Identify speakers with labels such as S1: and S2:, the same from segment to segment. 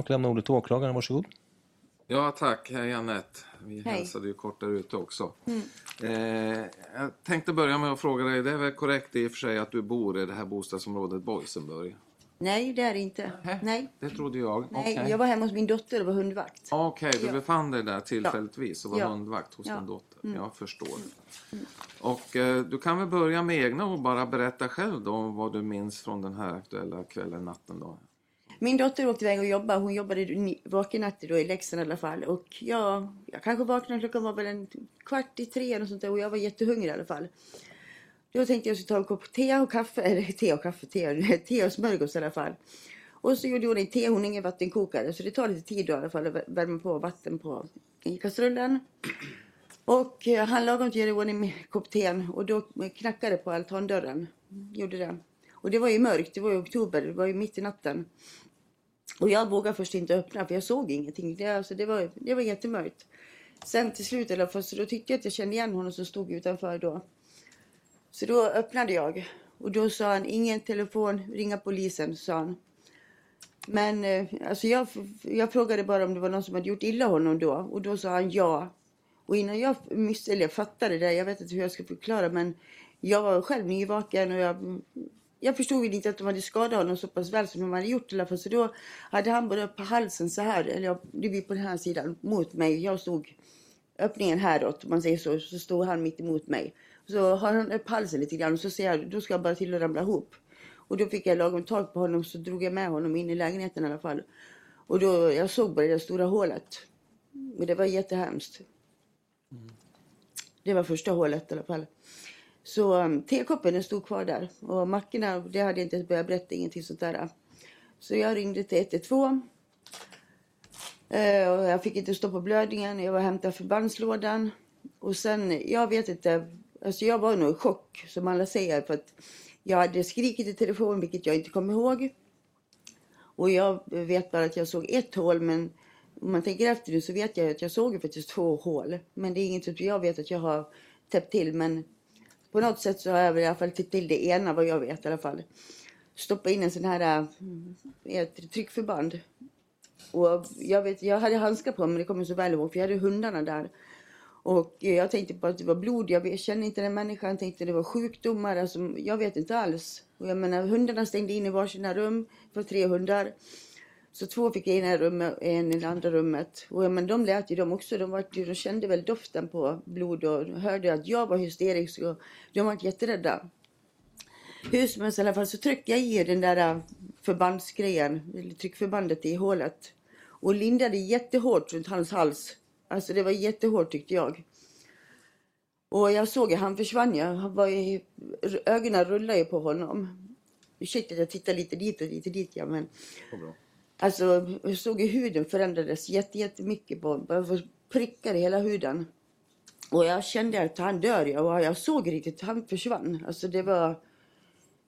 S1: och lämna ordet till åklagaren. Varsågod.
S2: Ja tack, hej Anette. Vi
S3: Hej.
S2: hälsade ju kort där ute också. Eh, jag tänkte börja med att fråga dig, det är väl korrekt i och för sig att du bor i det här bostadsområdet Boysenburg?
S3: Nej, det är det inte.
S2: Hä?
S3: Nej.
S2: Det trodde jag.
S3: Nej,
S2: Okej,
S3: jag var hemma hos min dotter och var hundvakt.
S2: Okej, du
S3: Ja.
S2: befann dig där tillfälligtvis och var
S3: Ja.
S2: hundvakt hos
S3: Ja. Mm.
S2: din dotter. Jag förstår. Och eh, du kan väl börja med egna ord bara berätta själv då om vad du minns från den här aktuella kvällen, natten då.
S3: Min dotter åkte iväg och jobbade. Hon jobbade vaken vakennatter då i Leksand i alla fall. Och jag, jag kanske vaknade, klockan var väl en kvart i tre och sånt där, och jag var jättehungrig i alla fall. Då tänkte jag skulle ta en kopp te och kaffe, eller te och kaffe, te, te och smörgås i alla fall. Och så gjorde hon en te, hon har ingen vattenkokare så det tar lite tid då i alla fall att värma på vatten på i kastrullen. Och eh, han lagade till att göra i ordning med kopp teen och då knackade det på altandörren. Gjorde det. Och det var ju mörkt, det var ju oktober, det var ju mitt i natten. Och jag vågade först inte öppna för jag såg ingenting. Det, alltså, det, var, det var jättemörkt. Sen till slut i alla fall, så då tyckte jag att jag kände igen honom som stod utanför då. Så då öppnade jag. Och då sa han, ingen telefon, ringa polisen, sa han. Men eh, alltså jag, jag frågade bara om det var någon som hade gjort illa honom då. Och då sa han ja. Och innan jag, eller jag fattade det, jag vet inte hur jag ska förklara, men jag var själv nyvaken och jag, jag förstod ju inte att de hade skadat honom så pass väl som de hade gjort i alla fall. Så då hade han bara på halsen så här, eller det blir på den här sidan, mot mig. Jag stod öppningen häråt, om man säger så, så stod han mitt emot mig. Så har han upp halsen lite grann och så säger jag, då ska jag bara till att ramla ihop. Och då fick jag lagom tag på honom så drog jag med honom in i lägenheten i alla fall. Och då, jag såg bara det där stora hålet. Och det var jättehemskt. Det var första hålet i alla fall. Så um, tekoppen den stod kvar där. Och mackorna, det hade jag inte börjat berätta, ingenting sånt där. Så jag ringde till 112. Eh, och jag fick inte stoppa blödningen. Jag var och hämtade förbandslådan. Och sen, jag vet inte. Alltså jag var nog i chock, som alla säger. För att jag hade skrikit i telefon, vilket jag inte kommer ihåg. Och jag vet bara att jag såg ett hål, men om man tänker efter nu så vet jag att jag såg faktiskt två hål. Men det är inget som jag vet att jag har täppt till. Men på något sätt så har jag väl i alla fall täppt till det ena, vad jag vet i alla fall. Stoppa in en sån här äh, mm, ett tryckförband. Och jag, vet, jag hade handskar på mig, det kommer jag så väl ihåg, för jag hade hundarna där. Och jag tänkte på att det var blod, jag kände känner inte den människan, jag tänkte det var sjukdomar, alltså, jag vet inte alls. Och jag menar, hundarna stängde in i varsina rum, för tre hundar. Så två fick jag i ena rummet och en i det andra rummet. Och ja, men de lät ju de också, de, var, de kände väl doften på blod och hörde att jag var hysterisk och de var jätterädda. Hur som helst i alla fall så tryckte jag i den där äh, förbandsgrejen, tryckförbandet i hålet. Och lindade jättehårt runt hans hals. Alltså det var jättehårt tyckte jag. Och jag såg att han försvann ju. Han var ju, ögonen rullade ju på honom. Ursäkta att jag tittar lite dit och lite dit ja, men
S2: Vad.
S3: Alltså, jag såg hur huden förändrades jätte- jättemycket på prickar i hela huden. Och jag kände att han dör ju. Jag såg riktigt, han försvann. Alltså det var...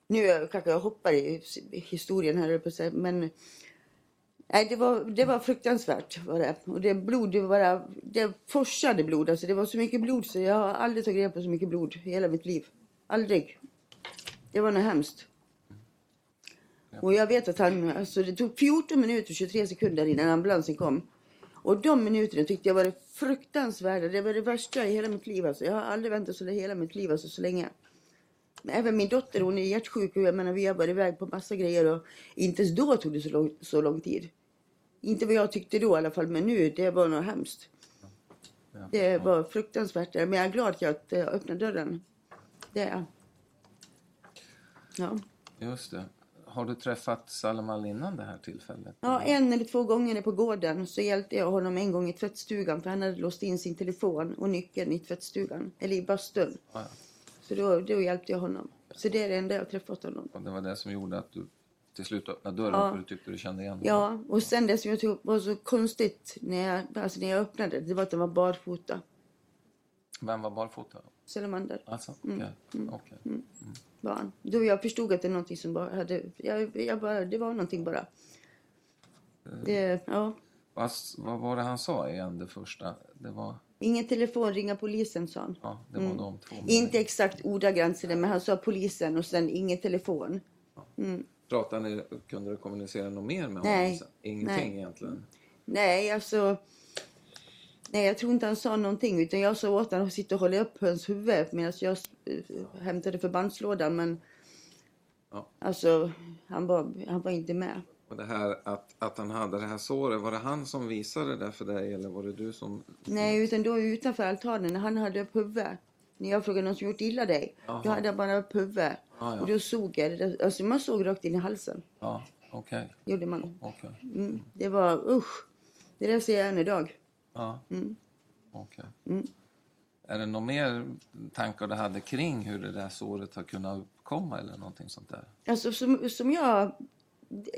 S3: Nu kanske jag hoppar i historien här, höll jag på att säga, men... Nej, det var, det var fruktansvärt. Var det. Och det blod, det var bara... Det forsade blod. Alltså det var så mycket blod så jag har aldrig tagit reda på så mycket blod i hela mitt liv. Aldrig. Det var något hemskt. Och jag vet att han, alltså det tog 14 minuter och 23 sekunder innan ambulansen kom. Och de minuterna tyckte jag var det fruktansvärda. Det var det värsta i hela mitt liv. Alltså. Jag har aldrig väntat så hela mitt liv, alltså, så länge. Men även min dotter, hon är hjärtsjuk och jag menar, vi har varit iväg på massa grejer och inte ens då tog det så lång, så lång tid. Inte vad jag tyckte då i alla fall, men nu, det var något hemskt. Det var fruktansvärt. Men jag är glad att jag att jag öppnade dörren. Det är jag. Ja.
S2: Just det. Har du träffat Salman innan det här tillfället?
S3: Ja, en eller två gånger på gården så hjälpte jag honom en gång i tvättstugan för han hade låst in sin telefon och nyckeln i tvättstugan, eller i bastun.
S2: Ja, ja.
S3: Så då, då hjälpte jag honom. Så det är det enda jag har träffat honom.
S2: Och det var det som gjorde att du till slut öppnade dörren
S3: Ja.
S2: för du tyckte du kände igen honom?
S3: Ja, och sen det som jag tyckte var så konstigt när jag, alltså när jag öppnade, det var att den var barfota.
S2: Vem var barfota?
S3: Salamander
S2: Alltså, okej. okej.
S3: var han. Då jag förstod att det är någonting som bara hade, jag, jag bara, det var någonting bara. Det, ja.
S2: Vad, vad var det han sa igen det första? Det var,
S3: Ingen telefon, ringa polisen sa han.
S2: ja, det var de två.
S3: Inte exakt ordagrant men han sa polisen och sen ingen telefon. Mm.
S2: Pratade ni, kunde du kommunicera något mer med
S3: Nej.
S2: honom? sen? Ingenting
S3: Nej.
S2: egentligen?
S3: Nej, alltså... Nej, jag tror inte han sa någonting. Utan jag sa åt honom att sitta och hålla upp hans huvud medan jag eh, hämtade förbandslådan. Men
S2: Ja.
S3: alltså, han var, han var inte med.
S2: Och det här att, att han hade det här såret, var det han som visade det för dig eller var det du som...
S3: Nej, utan då utanför altanen när han hade upp huvudet. När jag frågade någon som gjort illa dig.
S2: Jaha.
S3: Då hade jag bara upp huvudet.
S2: Ah, ja.
S3: Och då såg jag det. Alltså man såg rakt in i halsen.
S2: Ja, okej.
S3: Gjorde man.
S2: okej.
S3: Mm. Det var usch. Det där ser jag än idag.
S2: Ja,
S3: Mm.
S2: okej.
S3: Mm.
S2: Är det några mer tankar du hade kring hur det där såret har kunnat uppkomma eller någonting sånt där?
S3: Alltså som, som jag...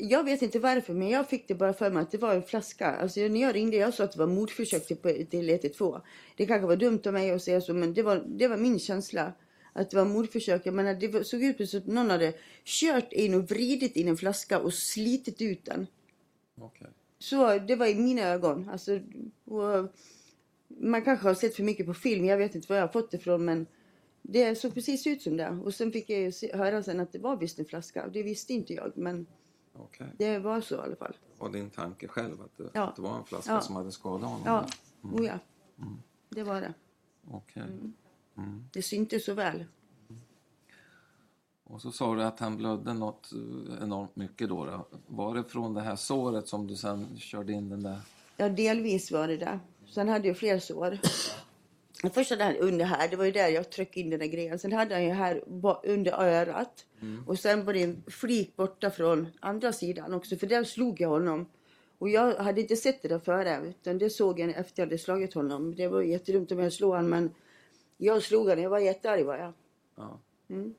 S3: Jag vet inte varför, men jag fick det bara för mig att det var en flaska. Alltså när jag ringde, jag sa att det var mordförsök till, till 112. Det kanske var dumt av mig att säga så, men det var, det var min känsla. Att det var mordförsök. Jag menar, det såg ut som att någon hade kört in och vridit in en flaska och slitit ut den.
S2: Okej.
S3: Så det var i mina ögon. Alltså, man kanske har sett för mycket på film, jag vet inte var jag har fått det ifrån men det såg precis ut som det. Och sen fick jag ju höra sen att det var visst en flaska. Det visste inte jag men
S2: okej.
S3: det var så i alla fall.
S2: Och din tanke själv att det,
S3: Ja.
S2: att det var en flaska
S3: Ja.
S2: som hade skadat honom?
S3: Ja, oh ja. Det var det.
S2: Okej. Mm.
S3: Det syntes så väl.
S2: Och så sa du att han blödde något eh, enormt mycket då, då. Var det från det här såret som du sen körde in den där?
S3: Ja, delvis var det det. Sen hade jag fler sår. Det första han under här, det var ju där jag tryckte in den där grejen. Sen hade han ju här under örat. Och sen var det en flik borta från andra sidan också, för där slog jag honom. Och jag hade inte sett det där före, utan det såg jag efter jag hade slagit honom. Det var jättedumt om jag slog honom, men jag slog honom. Jag var jättearg var jag.
S2: Ja.
S3: Mm.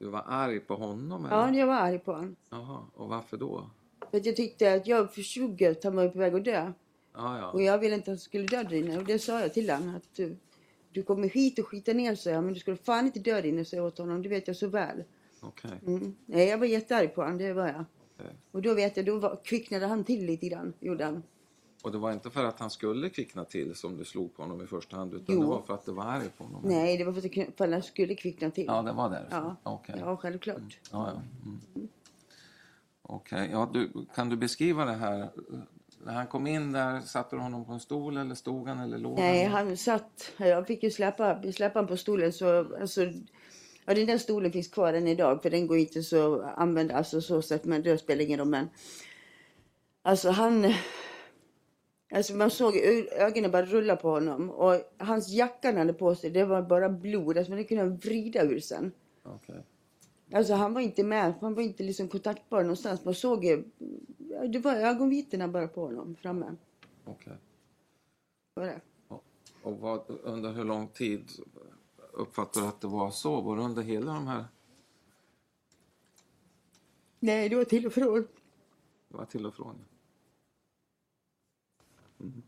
S2: Du var arg på honom? Eller?
S3: Ja, jag var arg på honom.
S2: Jaha, och varför då?
S3: För att jag tyckte att jag förstod att han var på väg att dö.
S2: Ja, ja.
S3: Och jag ville inte att han skulle dö där inne. Och det sa jag till honom. Att du, du kommer hit och skita ner sig. Men du skulle fan inte dö där inne, sa jag åt honom. Det vet jag så väl.
S2: Okej.
S3: Mm. Nej, jag var jättearg på honom, det var jag.
S2: okej.
S3: Och då vet jag, då var, kvicknade han till lite grann, gjorde han.
S2: Och det var inte för att han skulle kvickna till som du slog på honom i första hand utan
S3: Jo.
S2: det var för att du var arg på honom?
S3: Nej, det var för att, jag- för att han skulle kvickna till.
S2: Ja, det var därför?
S3: Ja.
S2: Okej.
S3: Ja, självklart.
S2: Ja, ja. Mm. Okej, ja, du, kan du beskriva det här? När han kom in där, satte du honom på en stol eller stod han eller låg
S3: Nej,
S2: han?
S3: han satt... Jag fick ju släppa, släppa honom på stolen så... Alltså, ja, den där stolen finns kvar än idag för den går inte så använda alltså, så sätt, men det spelar ingen roll. Men, alltså han... Alltså man såg ögonen bara rulla på honom och hans jacka han hade på sig det var bara blod. Alltså man kunde vrida ur sen.
S2: Okej.
S3: Alltså han var inte med, han var inte liksom kontaktbar någonstans. Man såg det var ögonvitorna bara på honom framme.
S2: okej.
S3: Det.
S2: Och, och vad, under hur lång tid uppfattar du att det var så? Var det under hela de här...
S3: Nej, det var till och från.
S2: Det var till och från. Mm.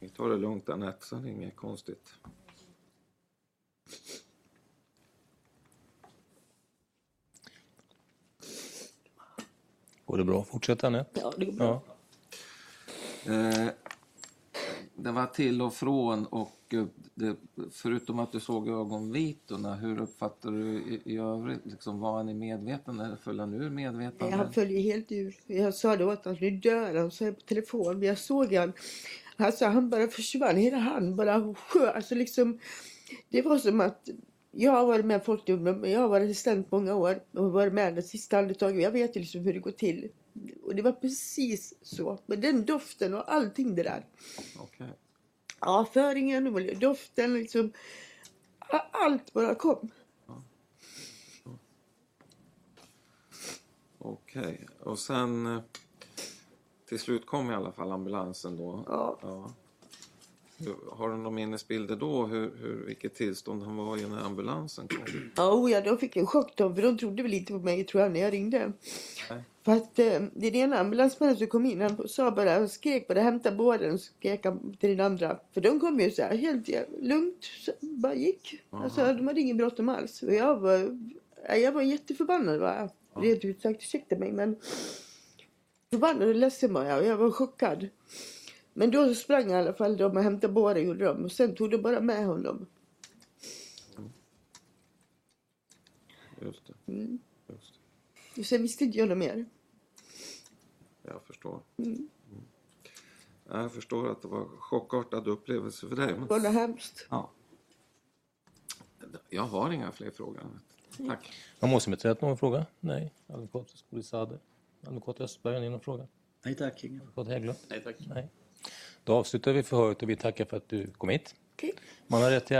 S2: Vi tar det lugnt Anette, så det är inget konstigt.
S1: Går det bra? Fortsätta nu.
S3: Ja, det går bra.
S1: Ja.
S2: Eh, det var till och från och eh, det, förutom att du såg ögonvitorna, hur uppfattar du i, i övrigt? Liksom, var han i medvetande eller föll han ur medvetande?
S3: han föll ju helt ur. Jag sa det åt honom, nu dör han, sa jag på telefon. Men jag såg han. Alltså, han bara försvann, hela han bara sjö. Alltså liksom, det var som att jag har varit med folk, men jag har varit assistent många år och varit med det sista andetaget. Jag vet ju liksom hur det går till. Och det var precis så. Men den doften och allting det där.
S2: Okej.
S3: Avföringen, och doften, liksom. Allt bara kom.
S2: Okej. Och sen eh, till slut kom i alla fall ambulansen då.
S3: Ja.
S2: Har du några minnesbilder då hur, hur, vilket tillstånd han var i när ambulansen kom?
S3: Oh, ja, då fick jag en chock då, för de trodde väl inte på mig tror jag när jag ringde.
S2: Nej.
S3: För att eh, den ena ambulansmannen som kom in, han sa bara, han skrek bara hämta båren, skrek han till den andra. För de kom ju så här helt ja, lugnt, så, bara gick. Alltså de hade ingen bråttom alls. Och jag var, ja, jag var jätteförbannad var jag. Rent ut sagt, ursäkta mig men. Förbannad och ledsen var jag och jag var chockad. Men då sprang i alla fall de och hämtade båren gjorde de. Och sen tog de bara med honom.
S2: Just det. Just det.
S3: Och sen visste inte jag något mer.
S2: Jag förstår. Mm. Ja, Jag förstår att det var en chockartad upplevelse för dig. Men...
S3: Det var något hemskt.
S2: Ja. Jag har inga fler frågor. Tack.
S1: Man måste med rätt någon fråga? Nej. Advokat Skoli Sade. Advokat Östberg, har ni någon fråga?
S4: Nej tack, ingen.
S1: Advokat Hägglund?
S4: Nej tack.
S1: Nej. Då avslutar vi förhöret och vi tackar för att du kom hit.
S3: Okej.
S1: Man har rätt till